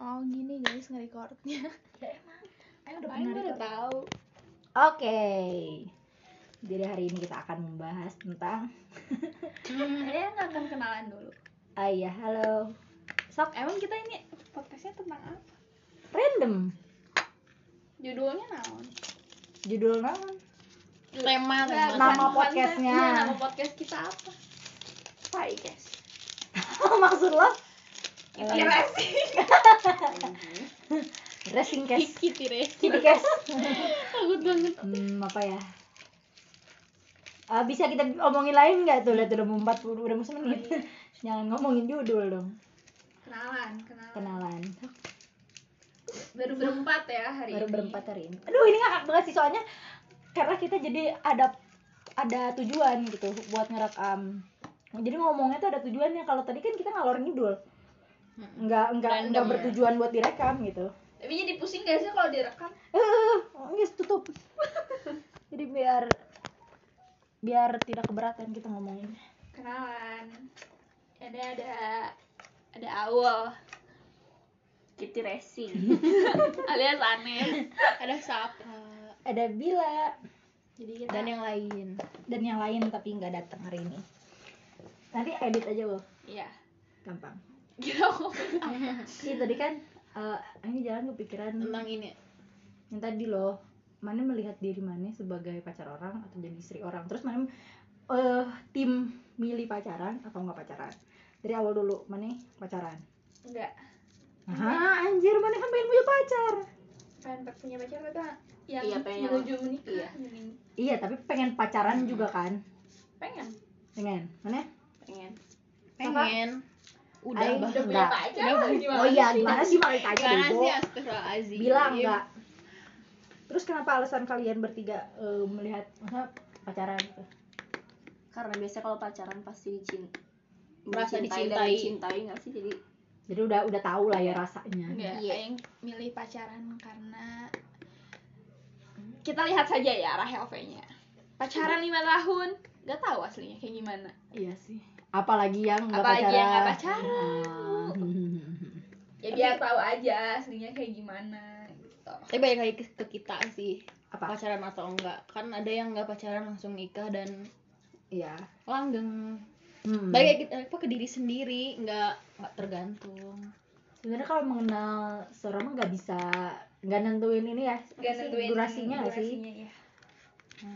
Oh gini guys nge-recordnya Ayo udah Aing pernah udah tahu Oke. Jadi hari ini kita akan membahas tentang Kayaknya nggak akan kenalan dulu Ah iya, halo. Sok Emang kita ini podcastnya tentang apa? random. Judulnya naon? Judul nama Tema, tema. Nama podcastnya. Iya, nama podcast kita apa? Hai guys Maksud lo? Kita Eh, racing Racing case. Kitty racing Kitty case. Takut banget Hmm, apa ya? Ah, bisa kita omongin lain nggak tuh? Lihat udah mau 40 udah mau semenit. Jangan ngomongin judul dong. Kenalan, kenalan Kenalan. Baru berempat ya hari Baru ini berempat hari ini. Aduh, ini ngakak banget sih soalnya karena kita jadi ada ada tujuan gitu buat ngerekam. Jadi ngomongnya tuh ada tujuannya. Kalau tadi kan kita ngalor ngidul. Nggak nggak Random nggak ya. bertujuan buat direkam gitu. Tapi jadi pusing gak sih kalau direkam? Eh, guys tutup. jadi biar biar tidak keberatan kita ngomongin. Kenalan Ada ada ada Awal Kitty Racing alias aneh ada Sapa Ada Bila jadi kita dan yang lain dan yang lain tapi nggak datang hari ini. Nanti edit aja loh, iya gampang. Kita ngomongin apa? Iya tadi kan eh, ini jalan kepikiran tentang ini. yang tadi loh. Mana melihat diri mana sebagai pacar orang atau jadi istri orang. Terus mana eh tim milih pacaran atau nggak pacaran? Dari awal dulu mana pacaran? Enggak ah anjir mana kan pengen punya pacar. Pengen punya pacar tapi yang Iya, pengen. menuju menikah Iya. Iya tapi pengen pacaran juga kan? Pengen. Pengen. Mana pengen. Apa? pengen udah bah udah punya Enggak. pacar Udah, gimana oh iya gimana sih gimana bego sih astagfirullahaladzim? Bilang enggak terus kenapa alasan kalian bertiga eh, melihat masa pacaran? Gitu karena biasanya kalau pacaran pasti dicin Merasa dicintai. dicintai nggak sih? Jadi jadi udah udah tahu lah ya rasanya. Iya. yang milih pacaran karena kita lihat saja ya RHLV-nya pacaran lima tahun nggak tahu aslinya kayak gimana. Iya sih apalagi yang nggak Apalagi pacaran yang nggak pacaran. Ah. ya biar tahu aja aslinya kayak gimana gitu. Tapi balik lagi ke, ke kita sih. Apa? Pacaran atau enggak. Kan ada yang nggak pacaran langsung nikah dan iya. langgeng. Hmm. balik lagi ke, apa, ke diri sendiri nggak nggak tergantung. Sebenarnya kalau mengenal seorang mah nggak bisa nggak nentuin ini ya sih, nentuin durasinya nggak sih? durasinya, iya.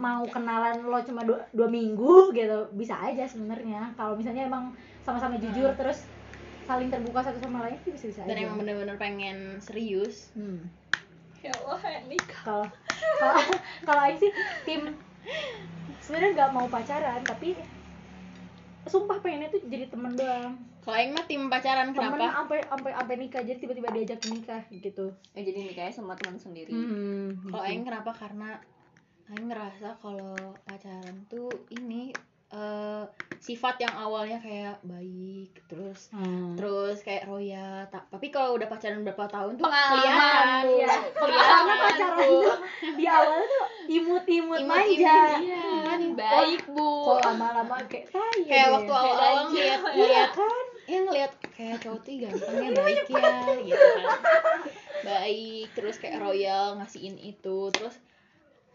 Mau kenalan lo cuma dua, dua minggu gitu bisa aja sebenarnya. Kalau misalnya emang sama-sama jujur terus saling terbuka satu sama lain sih bisa bisa dan aja. emang bener-bener pengen serius. Hmm. ya Allah ya nikah kalau kalau kalau Aing sih tim sebenarnya nggak mau pacaran tapi sumpah pengennya tuh jadi temen doang. Kalau yang mah tim pacaran temen kenapa? sampai sampai sampai nikah jadi tiba-tiba diajak nikah gitu. Ya jadi nikahnya sama teman sendiri. Hmm, kalau gitu. Aing kenapa? Karena Aing ngerasa kalau pacaran tuh ini eh, sifat yang awalnya kayak baik terus Hmm. terus kayak roya ta- tapi kalau udah pacaran berapa tahun tuh Pengalaman, kelihatan iya. karena pacaran tuh. Di awal tuh imut-imut Imut-imut, manja iya. kan? Baik bu. kok lama-lama kayak tai ya kayak waktu awal-awal ngeliat ngeliat kan? ya ngeliat kayak cowok tuh gantengnya baik ya gitu kan. baik terus kayak royal ngasihin itu terus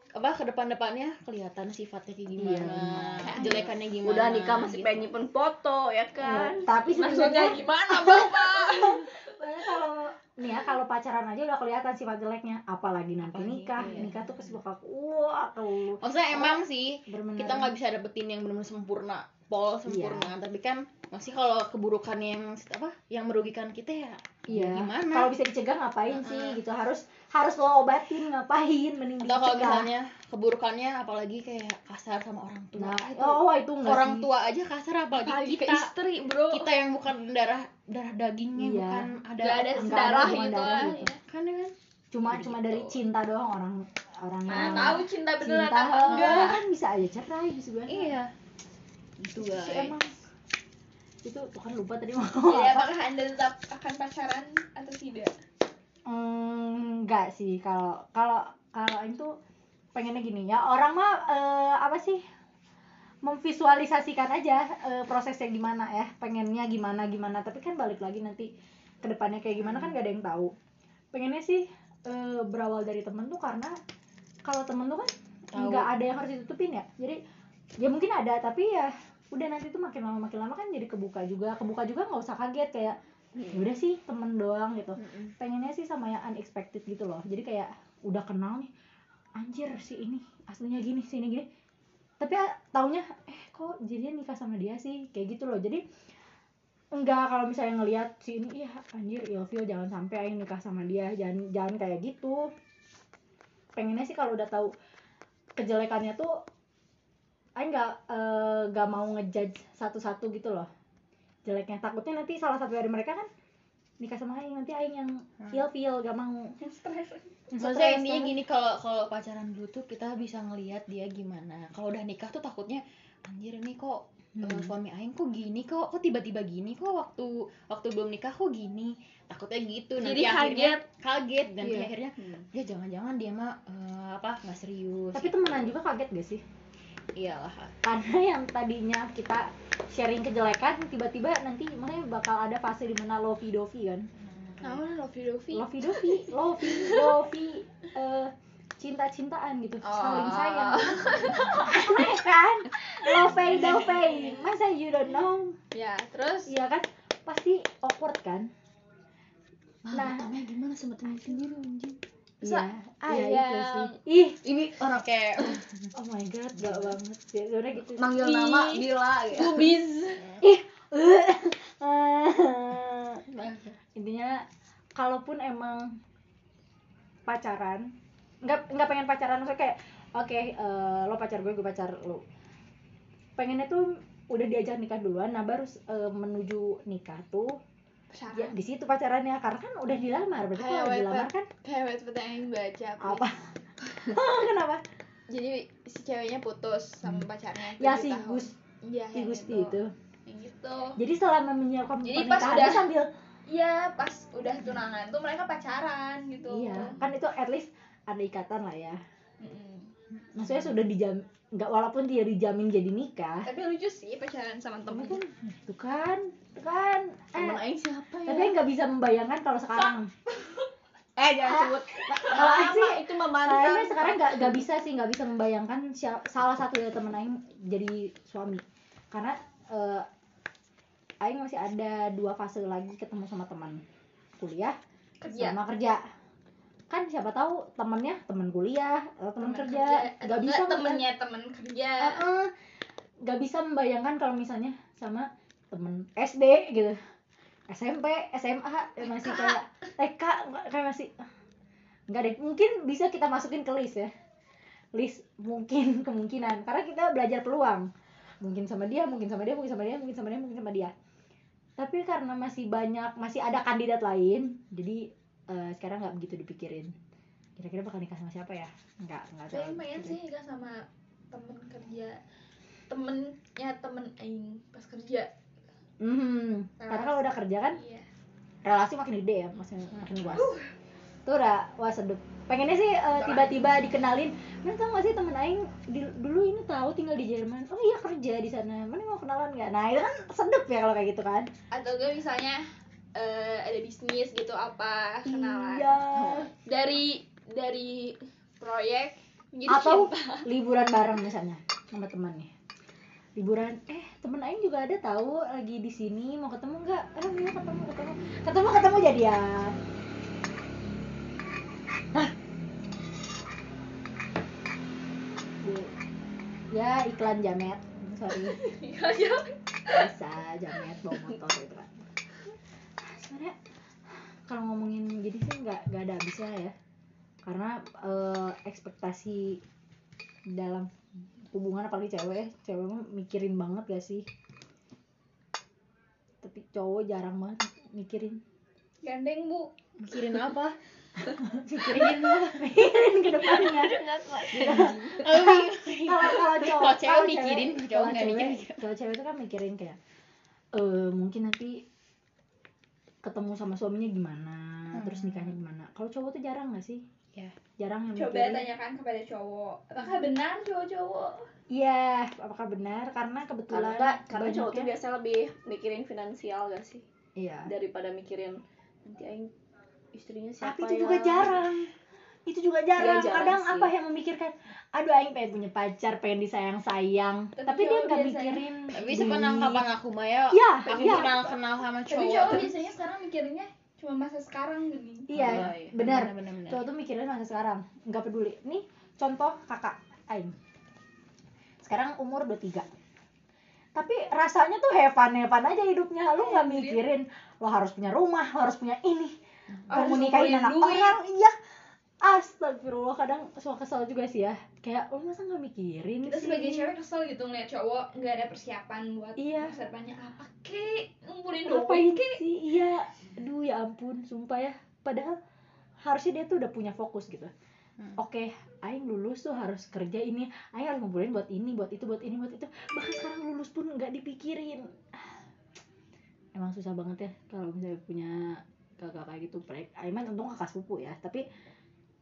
apa ke depan-depannya kelihatan sifatnya kayak gimana Iya, kejelekannya gimana udah nikah masih gitu. pengen nyimpen foto ya kan? tapi maksudnya sebenarnya gimana bapak? Kalau nih ya kalau pacaran aja udah kelihatan sifat jeleknya. Apalagi nanti Apalagi, nikah. iya. nikah tuh pasti bakal wah kalau maksudnya emang sih kita nggak bisa dapetin yang benar-benar sempurna pol sempurna. Tapi kan masih kalau keburukannya yang apa yang merugikan kita ya iya. gimana? Kalau bisa dicegah ngapain sih? Heeh. gitu. Harus harus lo obatin ngapain? Mending atau kalau misalnya keburukannya apalagi kayak kasar sama orang tua nah itu oh itu enggak orang sih. tua aja kasar apalagi ke kita. istri bro. Kita yang bukan darah darah dagingnya Iya. bukan ada Gak ada hubungan gitu darah gitu. ya. kan ya kan? Cuma Gitu. cuma dari cinta doang orang orang mana yang tahu cinta beneran cinta apa enggak? kan bisa aja cerai bisa banget iya itu sih guys emang. Itu tuh kan lupa tadi mau apa. apakah anda tetap akan pacaran atau tidak? Hmm, enggak sih. Kalau kalau kalau itu pengennya gini ya. Orang mah eh, apa sih? Memvisualisasikan aja eh, prosesnya gimana ya. Pengennya gimana gimana. Tapi kan balik lagi nanti ke depannya kayak gimana kan gak ada yang tahu. Pengennya sih eh, berawal dari temen tuh karena kalau temen tuh kan nggak ada yang harus ditutupin ya. Jadi ya mungkin ada tapi ya udah nanti tuh makin lama makin lama kan jadi kebuka juga. Kebuka juga nggak usah kaget kayak ya udah sih temen doang gitu. Pengennya sih sama yang unexpected gitu loh. Jadi kayak udah kenal nih anjir si ini aslinya gini si ini gini. Tapi ah, taunya eh kok jadinya nikah sama dia sih? Kayak gitu loh. Jadi enggak kalau misalnya ngelihat si ini iya anjir ilfil jangan sampai aing nikah sama dia. Jangan jangan kayak gitu. Pengennya sih kalau udah tahu kejelekannya tuh aing nggak eh, nggak mau ngejudge satu-satu gitu loh. Jeleknya. Takutnya nanti salah satu dari mereka kan nikah sama aing. Nanti aing yang ilfil gak mau. Stres. Maksudnya intinya gini kalau kalau pacaran dulu tuh kita bisa ngelihat dia gimana. Kalau udah nikah tuh takutnya anjir ini kok eh, Hmm. suami aing kok gini kok? Kok tiba-tiba gini kok waktu waktu belum nikah kok gini. Takutnya gitu. Nanti Jadi akhirnya kaget. dan Iya. akhirnya ya jangan-jangan dia mah eh, apa nggak serius. tapi temenan juga kaget gak sih iyalah. karena yang tadinya kita sharing kejelekan tiba-tiba nanti makanya bakal ada fase di mana lovey dovey kan? Nah Lofi Lofi lovey dovey lovey dovey eh, cinta-cintaan gitu. Saling Oh. sayang. Aneh kan? Lovey dovey masa you don't know? Ya terus? Iya kan? Pasti awkward kan? Nah, Nah. nah gimana sama temen sendiri anjing? Iya iya itu sih. Ih Ini orang kayak oh my god gak banget ya udah gitu. Manggil Ih. nama Bila gitu. bubis. Ih intinya kalaupun emang pacaran nggak nggak pengen pacaran maksudnya kayak oke eh, lo pacar gue gue pacar lo. Pengennya tuh udah diajak nikah duluan nah baru eh, menuju nikah tuh ya di situ pacarannya karena kan udah dilamar. Berarti Kayak kalau dilamar kan kayak wet yang baca apa? Kenapa? Jadi si ceweknya putus sama pacarnya ya si tahun. Gus. Iya si Gusti itu. itu. Yang gitu. Jadi selama menyiapkan Jadi pas udah- sambil iya pas udah tunangan tuh mereka pacaran gitu. Iya kan itu at least ada ikatan lah ya. Mm-mm. maksudnya sudah dijam nggak walaupun dia dijamin jadi nikah. Tapi lucu sih pacaran sama temen. kan itu kan itu kan. Temen eh, aing siapa ya? tapi nggak bisa membayangkan kalau sekarang. Eh jangan sebut. kalau Aing sih. itu mantan. kayaknya sekarang nggak nggak bisa sih nggak bisa membayangkan salah satu dari temen Aing jadi suami. Karena eh, Aing masih ada dua fase lagi ketemu sama teman. Kuliah kerja. sama kerja kan siapa tahu temennya temen kuliah atau temen, kerja nggak bisa temennya temen kerja. Nggak bisa membayangkan kalau misalnya sama temen SD gitu. SMP SMA ya masih kayak TK kayak masih nggak deh mungkin bisa kita masukin ke list ya. List mungkin kemungkinan. Karena kita belajar peluang. Mungkin sama dia mungkin sama dia mungkin sama dia mungkin sama dia mungkin sama dia. Tapi karena masih banyak masih ada kandidat lain jadi eh, sekarang nggak begitu dipikirin kira-kira bakal nikah sama siapa ya nggak nggak saya terlalu pengen sih nikah sama temen kerja temennya temen Aing pas kerja Mhm. Karena kalau udah kerja kan iya relasi makin gede ya, makin makin luas. Tuh udah wah sedep. Pengennya sih eh, tiba-tiba dikenalin. Mana tau gak sih temen Aing di- dulu ini tahu tinggal di Jerman. Oh iya kerja di sana. Mana mau kenalan nggak? Nah itu kan sedep ya kalau kayak gitu kan. atau gue misalnya eh, ada bisnis gitu apa kenalan Iya. dari dari proyek jadi Atau cinta. liburan bareng misalnya sama temannya. Liburan, eh temen Aing juga ada tahu lagi di sini mau ketemu nggak? Aduh iya ketemu ketemu ketemu ketemu jadian. Hah? Bu- Ya iklan jamet, sorry Iya, bisa jamet bawa motor gitu kan. Sebenarnya kalau ngomongin gini sih nggak nggak ada habisnya ya, karena eh, ekspektasi dalam hubungan apalagi cewek, cewek mah mikirin banget gak sih? Tapi cowok jarang banget mikirin, gandeng bu mikirin apa? mikirin mikirin ke depannya. kalau kalau cowok cewek kalau mikirin, cowok kalau nggak cewek mikir. kalau cewek itu kan mikirin kayak eh mungkin nanti ketemu sama suaminya gimana terus nikahnya gimana. Kalau cowok tuh jarang nggak sih? Ya. jarang yang coba mikirin. tanyakan kepada cowok. Apakah benar cowok-cowok? Iya apakah benar? Karena Karena kebetulan enggak, karena cowok tuh biasanya lebih mikirin finansial gak sih? Iya. Daripada mikirin nanti aing istrinya siapa tapi itu ya? juga jarang itu juga jarang, jarang kadang sih. apa yang memikirkan aduh aing pengen punya pacar pengen disayang sayang Tapi tapi, dia cowok nggak mikirin tapi sepenang duit. kapan aku mah ya? Iya, pengen iya. kenal kenal sama tapi cowok. cowok biasanya sekarang mikirnya cuma masa sekarang gini. Iya Oh, iya. benar. Cowok tuh mikirin masa sekarang. Nggak peduli. Nih contoh kakak aing. Sekarang umur 23 tapi rasanya tuh have fun aja hidupnya. Lu nggak mikirin lo harus punya rumah lo harus punya ini. Harus mau nikahin anak duit. orang. Iya astagfirullah kadang suka kesel juga sih ya. Kayak lo masa nggak mikirin kita sih? sebagai cewek kesel gitu ngeliat cowok nggak ada persiapan buat Iya. masa depannya. Apa kek ngumpulin duit kek sih? Iya. Aduh ya ampun sumpah ya. Padahal harusnya dia tuh udah punya fokus gitu. Hmm. oke aing lulus tuh harus kerja ini. Aing harus ngumpulin buat ini buat itu buat ini buat itu. Bahkan sekarang lulus pun nggak dipikirin. Emang susah banget ya kalau misalnya punya kakak kayak gitu. Proyek aing mah untung kakak sepupu ya. Tapi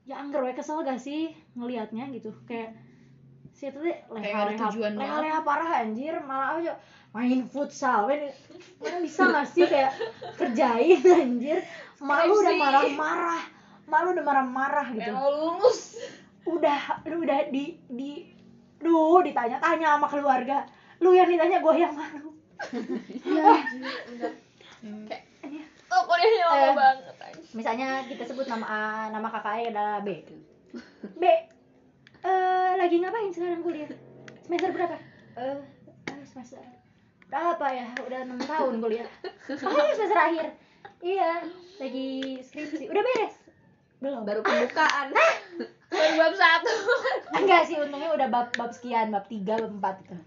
ya angger we kesel gak sih ngelihatnya gitu? Kayak si itu deh Kayak ada leha-leha tujuannya. leha-leha parah anjir. Malah aja main futsal. Men mana bisa gak sih kayak kerjain anjir? Malu udah marah-marah. Malu udah marah-marah gitu. Lulus udah lu udah di di duh ditanya-tanya sama keluarga. Lu yang ditanya gue yang malu. Hmm. oh kuliahnya lama Eh. banget. Misalnya kita sebut nama ah, nama kakaknya adalah B. B eh lagi ngapain sekarang kuliah? Semester berapa? Eh eh, semester berapa ya? Udah enam tahun kuliah. Oh semester akhir. Iya lagi skripsi. Udah beres? Belum. Baru pembukaan. Baru bab satu. Enggak sih untungnya udah bab bab sekian bab tiga bab empat gitu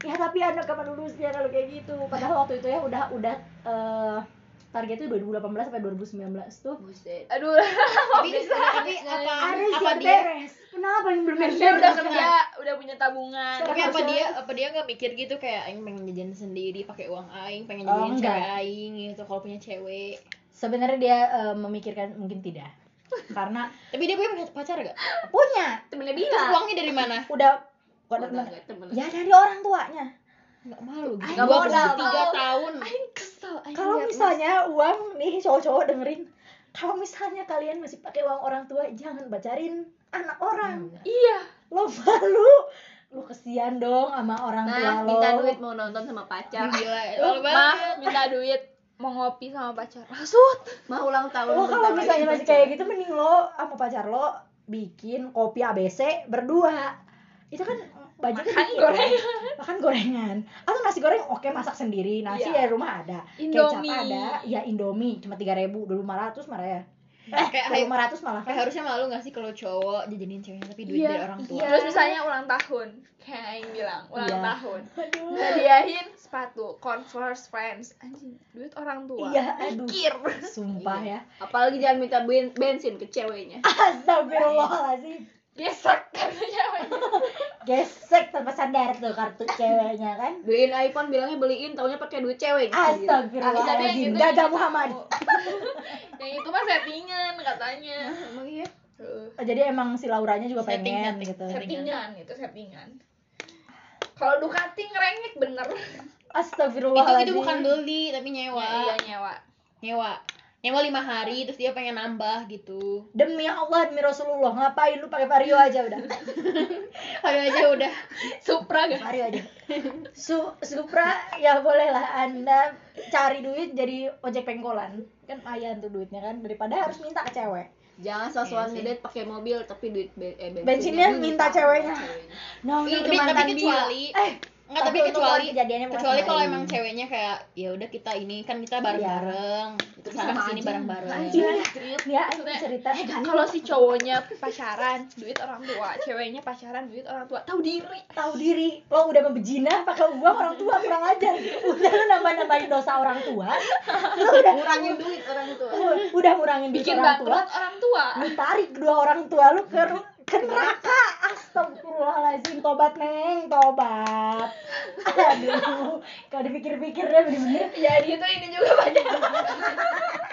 ya tapi anak kapan lulusnya kalau kayak gitu? Padahal waktu itu ya udah udah eh targetnya 2018 sampai 2019 tuh. Buset. Aduh. Tapi tapi apa harus apa dia dia? beres. Kenapa yang belum beres? Dia udah kerja udah punya tabungan. Tapi apa dia apa dia nggak mikir gitu kayak aing pengen jajan sendiri pakai uang aing pengen Oh, jajan enggak. cewek aing gitu kalau punya cewek. Sebenarnya dia eh, memikirkan mungkin tidak. Karena tapi dia punya pacar gak punya. Temennya terus bilang uangnya dari mana? Udah Oh, bukan enggak, temen- enggak, temen. ya dari orang tuanya. Nggak malu gitu Nggak dua modal, tiga tahun. Aing kesel Aing kalau misalnya uang nih cowok-cowok dengerin kalau misalnya kalian masih pakai uang orang tua jangan bacarin anak orang Mas. iya lo malu lu kesian dong sama orang tua Nah, lo minta duit mau nonton sama pacar. gila Lu, mah banget minta duit mau ngopi sama pacar maksud Mau ulang tahun. lo kalau misalnya masih pacar. kayak gitu mending lo sama pacar lo bikin kopi ABC berdua itu kan Makan dikit gorengan. kan? makan gorengan atau nasi goreng oke masak sendiri. Nasi Iya. dari rumah ada. Indomie. kecap ada. Ya indomie. Cuma tiga ribu dulu lima ratus marah ya. Kayak eh lima ratus malah. kayak kan harusnya malu gak sih kalau cowok jajanin ceweknya tapi duit Iya, dari orang tua? iya. terus misalnya ulang tahun. Kayak Aing bilang ulang Iya. tahun. Aduh. Hadiahin sepatu converse friends anjing duit orang tua. Iya, aduh. mikir. Sumpah ya. Apalagi jangan minta ben- bensin ke ceweknya. astagfirullahaladzim gesek katanya gesek tanpa sadar tuh kartu ceweknya kan? Beliin iPhone bilangnya beliin, taunya pakai duit cewek. astagfirullahaladzim. Gitu gagah yang Muhammad. yang itu mah settingan katanya. Emang iya. Oh, jadi emang si Lauranya juga Setting, pengen setting, gitu. settingan. Itu settingan. Kalau Ducati ngerengek bener. Itu astagfirullahaladzim. Itu bukan beli tapi nyewa. Ya, iya nyewa. Nyewa nyewa lima hari terus dia pengen nambah gitu. Demi Allah demi Rasulullah ngapain lu pakai vario aja udah? Ayo aja udah. Supra gak vario aja. Su Supra ya boleh lah anda cari duit jadi ojek pengkolan. Kan lumayan tuh duitnya kan daripada harus minta ke cewek. Jangan sosokan Iya ngedate pakai mobil tapi duit be- eh, Bensinnya minta ceweknya. no Iya, no, tapi, mantan tapi dia. kecuali eh Enggak, tapi kecuali kejadiannya kecuali kalau emang ceweknya kayak ya udah kita ini kan kita bareng-bareng. Terus sama sana sini aja. bareng-bareng. Ya cerita kalau si cowoknya pacaran duit orang tua ceweknya pacaran duit orang tua tahu diri. Tahu diri. Lo udah membejina pakai uang orang tua kurang ajar. Udah lu nambah nambahin dosa orang tua. Lu udah Ngurangin duit orang tua. udah ngurangin duit bikin orang tua. bangkrut orang tua. Lu tarik kedua orang tua lu ke ke neraka. Astagfirullahaladzim. Tobat neng. Tobat. Aduh. Kalau dipikir-pikir deh bener-bener. Ya gitu ini juga banyak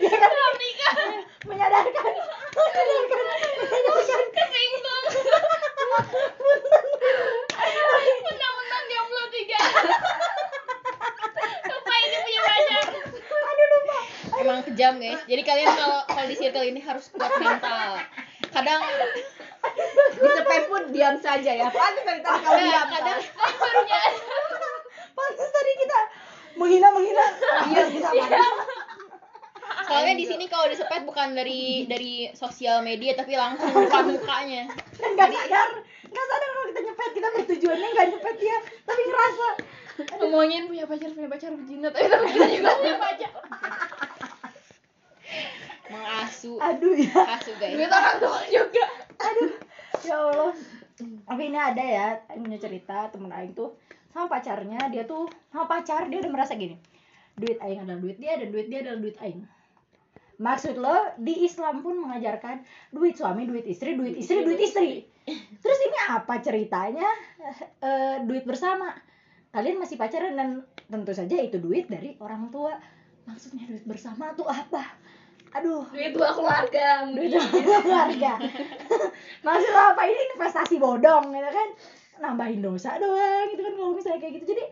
ya kan menyadarkan menyadarkan menyadarkan kesinggung mentang-mentang jomblo tiga lupa ini punya pacar emang kejam guys jadi kalian kalau kalau di circle ini harus kuat mental. Kadang Disepet pun diam saja ya. Pantes dari tadi kau kadang, diam. kadang pantas tadi kita menghina menghina. Iya kita soalnya di sini kalau disepet bukan dari dari sosial media tapi langsung buka mukanya. Nggak sadar. Nggak sadar kalau kita nyepet. Kita bertujuannya nggak nyepet dia. Tapi ngerasa ngomongin punya pacar punya pacar berjinat tapi tapi kita juga punya pacar mengasuh aduh ya. Asuh guys duit orang tua juga. Aduh ya allah. Tapi ini ada ya Aing punya cerita temen Aing tuh sama pacarnya dia tuh sama pacar dia udah merasa gini duit Aing adalah duit dia dan duit dia adalah duit Aing. Maksud lo di Islam pun mengajarkan duit suami duit istri duit istri duit istri. Terus ini apa ceritanya? Eh, duit bersama. Kalian masih pacaran dan tentu saja itu duit dari orang tua. Maksudnya duit bersama tuh apa aduh. Duit dua keluarga duit keluarga. Maksud apa? Ini investasi bodong gitu kan? Nambahin dosa doang gitu kan kalau misalnya kayak gitu. Jadi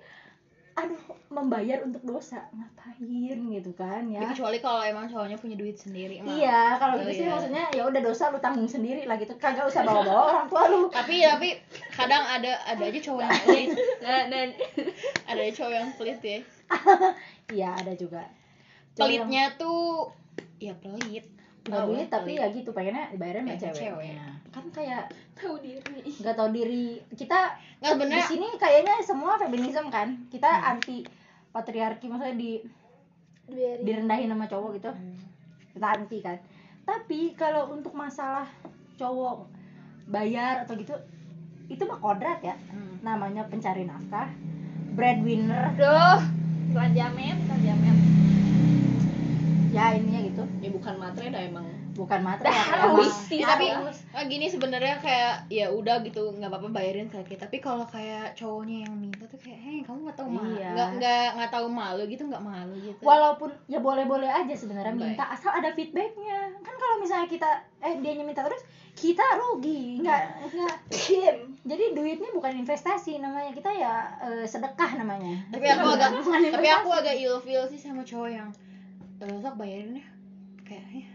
aduh membayar untuk dosa. Ngapain gitu kan ya? Kecuali kalau emang cowoknya punya duit sendiri emang. iya kalau Oh, gitu sih iya. maksudnya ya udah dosa lu tanggung sendiri lah gitu. Kagak usah bawa bawa orang tua lu. Tapi tapi kadang ada ada aja cowok yang pelit. Nah, nah, ada aja cowok yang pelit ya. Iya ada juga. Cowok yang pelitnya tuh ya pelit. Nggak duit lah, tapi pelit. ya gitu pengennya dibayarin sama cewek. cewek. kan kayak tahu diri. Nggak tahu diri. Kita nggak di sebenarnya sini kayaknya semua feminisme kan. Kita Hmm. anti patriarki maksudnya di biarin. direndahin sama cowok gitu. Hmm. kita anti kan. Tapi kalau untuk masalah cowok bayar atau gitu itu mah kodrat ya. Hmm. namanya pencari nafkah breadwinner. Aduh iklan jamet iklan jamet ya ininya gitu. Ya bukan matre dah emang. bukan materi harus sih, Ya, tapi ah, gini sebenarnya kayak ya udah gitu nggak apa-apa bayarin ke kita. Tapi kalau kayak cowoknya yang minta tuh kayak hei kamu nggak tahu malu Iya. nggak nggak nggak tahu malu gitu nggak malu gitu. Walaupun ya boleh-boleh aja sebenarnya Baik. minta asal ada feedbacknya. Kan kalau misalnya kita eh dia minta terus kita rugi nggak nggak. Jadi duitnya bukan investasi namanya kita ya eh, sedekah namanya. Tapi aku agak tapi aku agak ilfeel sih sama cowok yang "Eh, sok bayarin ya kayak "Eh,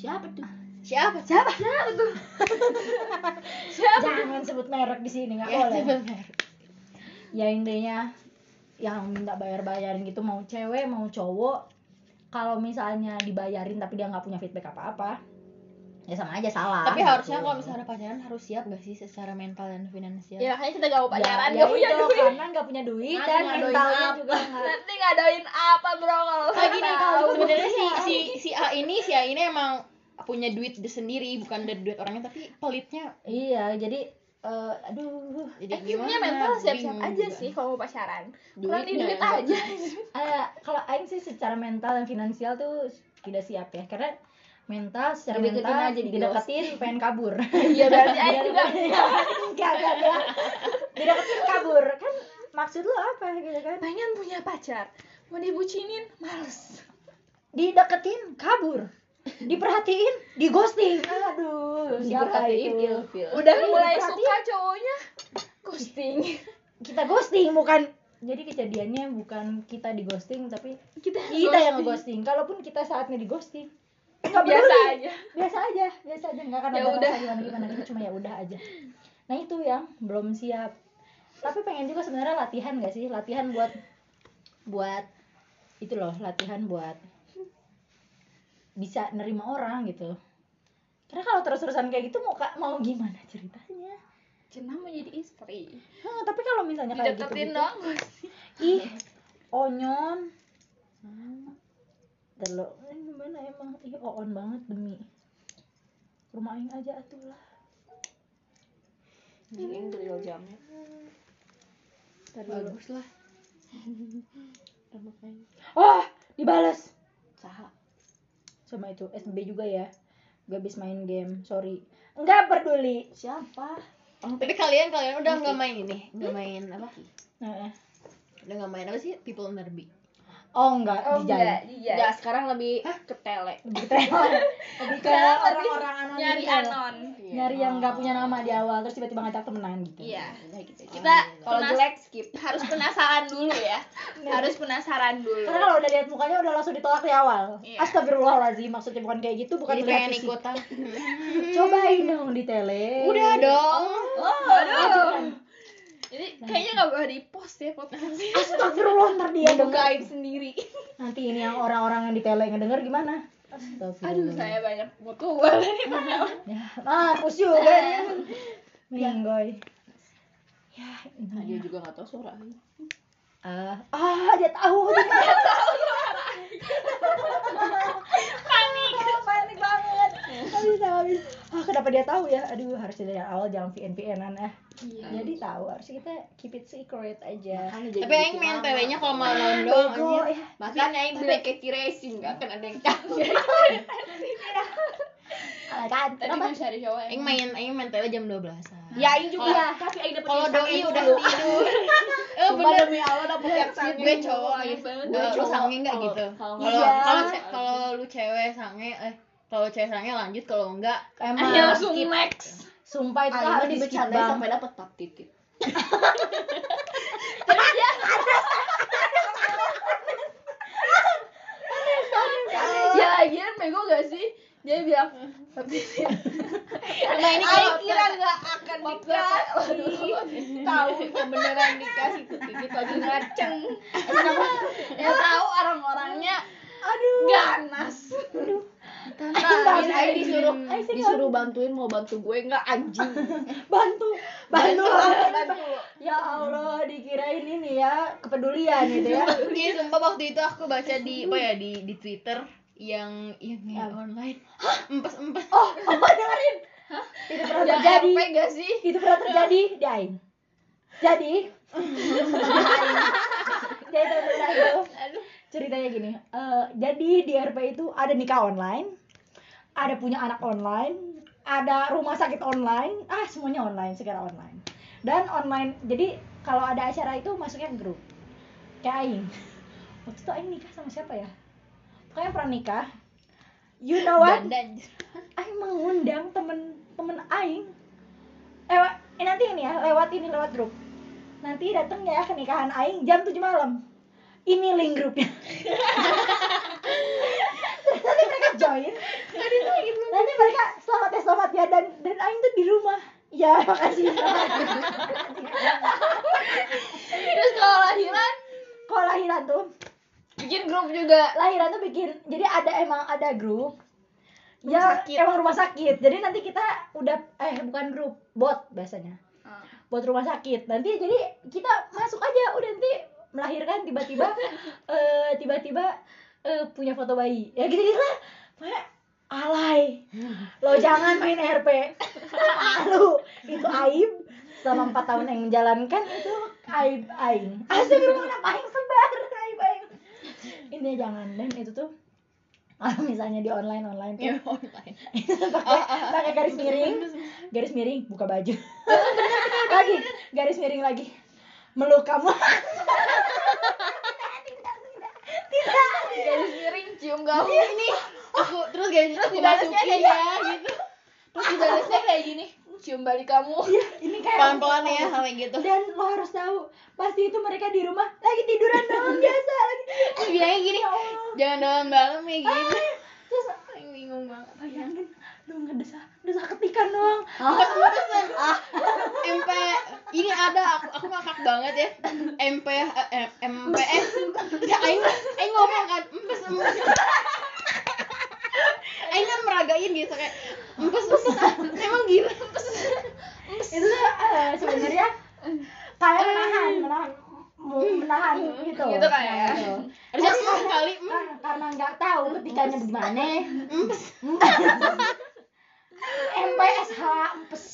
Siapa? Tuh? siapa siapa siapa jangan sebut merek di sini nggak ya boleh. sebentar ya intinya yang minta bayar bayarin gitu mau cewek mau cowok kalau misalnya dibayarin tapi dia nggak punya feedback apa apa ya sama aja salah tapi gitu. harusnya kalau misalnya pacaran harus siap gak sih secara mental dan finansial? Ya makanya kita gak mau pacaran ya, gak ya punya itu, duit. karena nggak punya duit Nanti dan mentalnya apa? juga nggak nanti ngadoin apa bro? Kalau Kayak gini kalau sebenarnya si si si A ini si A ini emang punya duit sendiri bukan dari duit orangnya tapi pelitnya. Iya jadi eh, aduh. Jadi Eh, gimana? mental siap-siap Bingung aja juga. sih kalau mau pacaran. Kurang di duit aja. Eh, kalau Aing sih secara mental dan finansial tuh tidak siap ya. Karena mental secara Dideketin mental aja di dideketin pengen kabur. Iya berarti Aing juga enggak. enggak. Enggak dideketin kabur. Kan maksud lu apa gitu kan? Pengen punya pacar mau dibucinin males. Dideketin kabur. Diperhatiin di ghosting aduh siapa Diperhatiin itu udah Iya, mulai suka cowoknya ghosting. Kita ghosting bukan. Jadi kejadiannya bukan kita di ghosting tapi kita kita yang ghosting. kalaupun kita saatnya di ghosting nggak biasa aja. Biasa aja biasa aja. Nggak akan Ya ada udah. gimana gimana. Kita cuma ya udah aja. Nah itu yang belum siap. Tapi pengen juga sebenarnya latihan gak sih? Latihan buat buat itu loh latihan buat bisa nerima orang gitu. Karena kalau terus-terusan kayak gitu mau mau gimana ceritanya? Cina mau jadi istri. Hah, tapi kalau misalnya kayak gitu, gitu dong. ih onyon Terlalu, eh, gimana emang? Ih oon banget demi. Rumah aing aja atuh lah. Ini grill jamnya. bagus lah. Oh dibales! Saha. sama itu SB juga ya. Gak habis main game sorry. Nggak peduli. Siapa? tapi kalian kalian udah nggak main ini? Nggak main apa? Nah, udah nggak main apa sih? People nerbi oh enggak Oh di enggak, jalan dijai. Enggak, sekarang lebih ke tele. lebih ke lebih ke orang-orang anonim nyari gitu. anon. nyari yang nggak punya nama di awal terus tiba-tiba ngajak temenan gitu Iya. Udah gitu. Kita Kalau penas- jelek skip. harus penasaran dulu ya. harus penasaran dulu. karena kalau udah lihat mukanya udah langsung ditolak di awal Iya. astagfirullahaladzim maksudnya bukan kayak gitu bukan Jadi pengen fisik. ikutan. cobain dong di tele Udah dong. Oh, aduh. Jadi kayaknya nggak boleh di post ya podcast astagfirullah ntar dia Buka denger. Aib sendiri. nanti ini yang orang-orang yang di tele ngedenger gimana? Astagfirullah. Aduh, saya banyak mutual nih. ya mampus juga dia minggoy ya. Nah, dia ini juga nggak tahu suara. ah ah dia tahu. Dia tahu. panik banget habis habis ah kenapa dia tahu ya aduh harusnya dari awal jangan VN VNan ah jadi tahu harusnya kita keep it secret aja Tapi aing main telenya kalau malam doang Bego, anjir. ya. Makanya yang bilang kayak racing nggak akan ada yang tahu. Ah, kan Tadi mau cari cowok Aing main aing main tele jam 12-an. Ya, Aing juga. Kalau- Tapi Aing dapet Kalau yang doi udah tidur. Eh bener. demi Allah dapet yang sange Gue cowok Aing gitu. Eh, Gue Lu cowok. sange enggak Kalau- gitu? kalau Kalau Iya. kalau lu cewek sange eh kalau cewek lanjut kalau enggak emang Aing langsung next. sumpah itu harus di skip dibecandain bang sampai dapat pap titit. Ya lagian bego gak sih? Dia bilang tapi Nah, ini kalau kira nggak akan dikasih. Tahu beneran dikasih titit lagi ngaceng. Ya tahu orang-orangnya aduh ganas. Nah, Nah, Aing disuruh. disuruh. Bantuin mau bantu gue nggak anjing. bantu. Bantu bantu. ya Allah dikirain ini ya kepedulian gitu ya. Iya, sumpah waktu itu aku baca di apa ya di di Twitter yang yang yang online. Empes empes. oh oh dengerin? Itu pernah terjadi. gak sih? itu pernah terjadi di Aing jadi jadi teman-teman aku ceritanya gini eh, jadi di RP itu ada nikah online ada punya anak online ada rumah sakit online. Ah semuanya online segala online. Dan online jadi kalau ada acara itu masuknya grup. Kayak Aing. Waktu itu Aing nikah sama siapa ya? Pokoknya pernah nikah. You know what. Aing mengundang temen-temen Aing. Eh, eh nanti ini ya lewat ini lewat grup. Nanti dateng ya ke nikahan Aing jam 7 malam. Ini link grupnya nanti mereka join. Nanti mereka selamat ya selamat ya. Dan dan Aing tuh di rumah. Ya makasih. Terus kalau lahiran? Kalau lahiran tuh. Bikin grup juga. lahiran tuh bikin. Jadi ada emang ada grup Rumah ya sakit. emang rumah sakit. Jadi nanti kita udah eh bukan grup bot biasanya. Ah. buat rumah sakit. Nanti jadi kita masuk aja. Udah nanti melahirkan tiba-tiba eh tiba-tiba eh, punya foto bayi. Ya gitu gitu lah Pokoknya alay. Lo jangan main RP lu itu aib. Selama empat tahun yang menjalankan itu aib aing astagfirullah aing sebar. Aib aing ini jangan. Dan itu tuh kalau misalnya di online online tuh. Ya online. pakai pakai garis miring. Garis miring buka baju. Lagi garis miring lagi. Meluk kamu Garis miring cium gaul. Ini aku terus guys terus dibalasnya dimasukin kayak ya gitu. Terus dibalasnya kayak gini. Cium balik kamu. ini kayak Pelan-pelan ya hal kayak gitu. dan lo harus tahu pasti itu mereka di rumah lagi tiduran doang biasa lagi Terus bilangnya gini, Ya jangan dalam-dalam ya gitu. terus Aing bingung banget. bayangin lu ngedesah desah ketikan doang Empes-empesan. Ah, MP ini ada aku aku ngakak banget ya. MP eh, MPS. Ya aing aing ngomong kan empes empes. Aing kan meragain gitu kayak empes empes. Emang gitu empes. itu tuh eh, sebenarnya kayak menahan menahan menahan gitu Gitu kayak ya. Nah, gitu. Harusnya karena- kali mm, Nah, karena nggak tahu ketikanya gimana empes. MPSH empes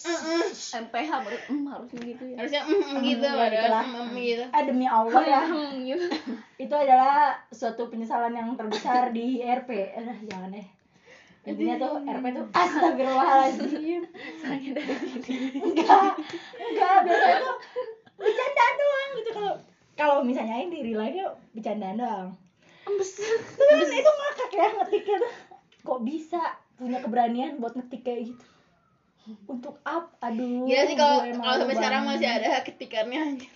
MPH baru mm, harusnya gitu ya. Harusnya mm, mm, gitu ya, padahal gitulah. mm, mm, gitu. eh demi Allah ya gitu. itu adalah suatu penyesalan yang terbesar di RP eh jangan deh intinya tuh RP tuh astagfirullahaladzim enggak enggak biasanya tuh bercandaan doang gitu kalau kalau misalnya ini di real life bercandaan doang Tapi kan itu ngakak ya ngetiknya tuh. Kok bisa punya keberanian buat ngetik kayak gitu? Untuk up, aduh. Gila sih kalau kalau sampai sekarang masih ada ketikannya anjir.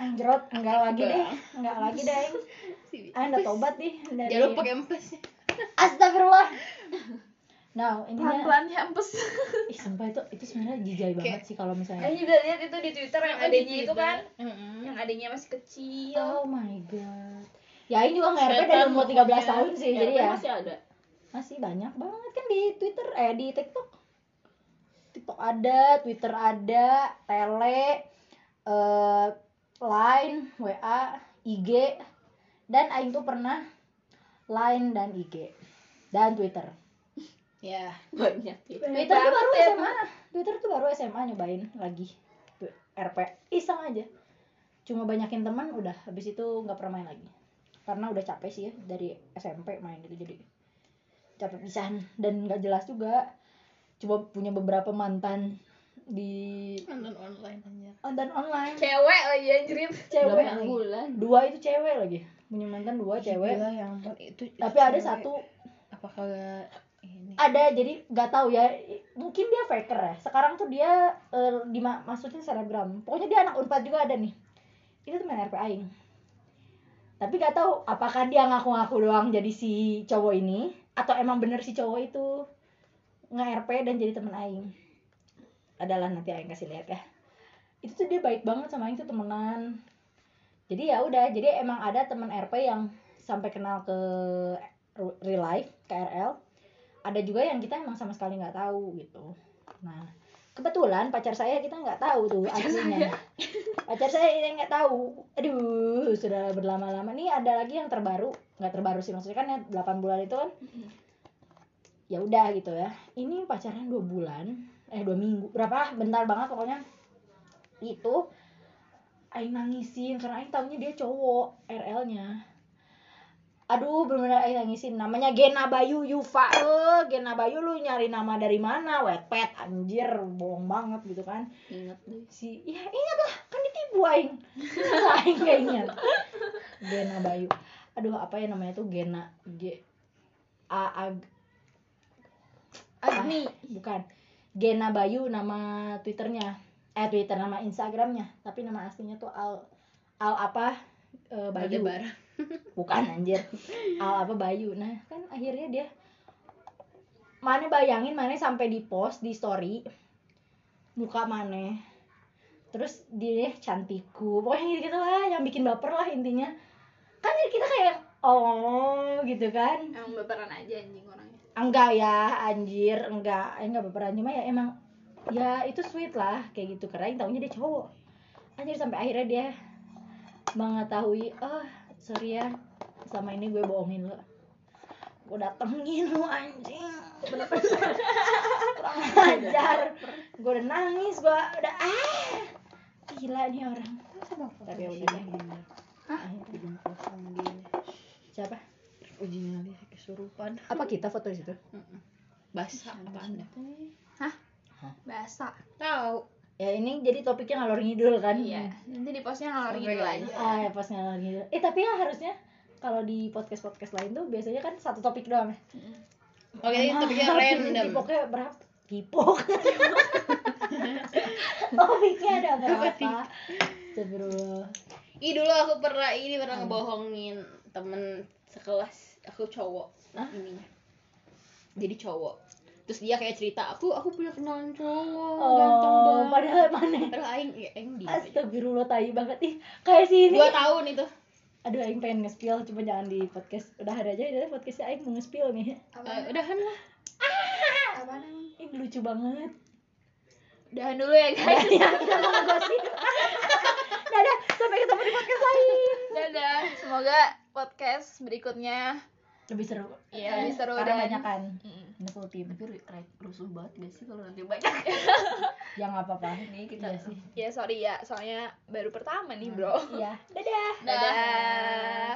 Anjrot, enggak lagi deh, enggak lagi deh. Ah, udah tobat nih dari. Jangan lupa pakai empes. Astagfirullah. Nah, ini pelan pelan ya empes Ih, sumpah itu itu sebenarnya jijai banget sih kalau misalnya. Aku juga lihat itu di Twitter yang adanya itu kan yang adanya masih kecil Oh my god. Ya ini juga nge-RP dari umur 13 pokoknya. tahun sih, jadi ya. masih ada Masih banyak banget kan di Twitter eh di TikTok. TikTok ada, Twitter ada, Tele, eh Line, WA, IG dan aing tuh pernah Line dan IG dan Twitter. Ya. banyak Twitter tuh baru SMA. Twitter tuh baru SMA nyobain lagi. RP iseng aja. Cuma banyakin teman udah habis itu nggak pernah main lagi. Karena udah capek sih ya dari SMP main gitu jadi capek pisan dan nggak jelas juga. Coba punya beberapa mantan di Nonton online anjir. mantan online. Cewek lagi anjrit cewek Delapan bulan. Dua itu cewek lagi. Punya mantan dua cewek. Gila, ya ampun. Itu. tapi ada cewek. satu. Apakah ini? ada jadi nggak tahu ya. Mungkin dia faker ya. Sekarang tuh dia eh, di maksudnya selebgram pokoknya dia anak unpad juga ada nih. Itu teman RP aing. Tapi nggak tahu apakah dia ngaku-ngaku doang jadi si cowok ini atau emang bener si cowok itu nge-RP dan jadi teman aing. Adalah nanti aing kasih lihat ya. Itu tuh dia baik banget sama aing tuh temenan. Jadi ya udah jadi emang ada teman RP yang sampai kenal ke real life KRL ada juga yang kita emang sama sekali nggak tahu gitu. Nah kebetulan pacar saya kita nggak tahu tuh aslinya. pacar saya yang nggak tahu. Aduh sudah berlama-lama. Nih ada lagi yang terbaru. Nggak terbaru sih maksudnya kan ya 8 bulan itu kan ya udah gitu ya. Ini pacaran dua bulan eh dua minggu berapa? Bentar banget pokoknya. Itu Aing nangisin karena Aing tahunya dia cowok RL-nya aduh bener-bener Aing nangisin. Namanya Gena Bayu Yufa eh Gena Bayu lu nyari nama dari mana? Wetpet anjir bohong banget gitu kan. Ingat deh. Si ya ingat lah. Kan ditipu Aing. Aing gak ingat. Gena Bayu. Aduh apa ya namanya tuh? Gena G A Ag Agni bukan. Gena Bayu nama twitternya. Eh twitter nama instagramnya. Tapi nama aslinya tuh Al Al apa eh, Bayu. Bukan anjir. Al apa Bayu. Nah kan akhirnya dia mana bayangin mana sampai di post di story muka mana terus dia cantikku. Pokoknya gitu, gitu lah yang bikin baper lah intinya. Kan jadi kita kayak oh gitu kan. Emang baperan aja anjing enggak ya anjir enggak. Enggak baperan. Cuma ya emang ya itu sweet lah kayak gitu. Karena yang taunya dia cowok. Anjir sampai akhirnya dia mengetahui oh sorry ya selama ini gue bohongin lo. Gue datengin lo anjing. Bener-bener kurang ajar gue udah nangis gue udah ah gila nih orang. Tapi ya udah deh. Gini. siapa? Uji nyali kesurupan. apa kita foto di situ Basah apaan dah? bahasa Tahu. ya ini jadi topiknya ngalor ngidul kan iya nanti di postnya ngalor nggak aja ah ya pas ngalor ngidul eh tapi ya harusnya kalau di podcast podcast lain tuh biasanya kan satu topik doang ya Oke, ini topiknya Mahal, random. Tipoknya berapa? Tipok. topiknya ada berapa? Astagfirullah. Ih dulu aku pernah ini pernah ngebohongin temen sekelas aku cowok Hah? ininya. Jadi cowok. Terus dia kayak cerita aku aku punya kenalan cowok Oh, ganteng banget. padahal mana? Padahal aing ya aing dia. Astagfirullah tai banget ih. Kayak si ini. Dua tahun itu. Aduh, aing pengen nge-spill cuma jangan di podcast. Udah ada aja ya podcastnya aing mau nge-spill nih. Eh, udahan lah. apa namanya Ini lucu banget. udahan dulu ya guys ya, kita mau ngegosip. Dadah, sampai ketemu di podcast lain. dadah semoga podcast berikutnya Lebih seru. Iya, lebih seru Karena dan- banyak kan. Mm. Full team. tapi ru- rusuh banget gak sih kalau nanti banyak Ya nggak apa-apa. ini kita Iya sih. ya sorry ya soalnya baru pertama nih bro Iya. Dadah. dadah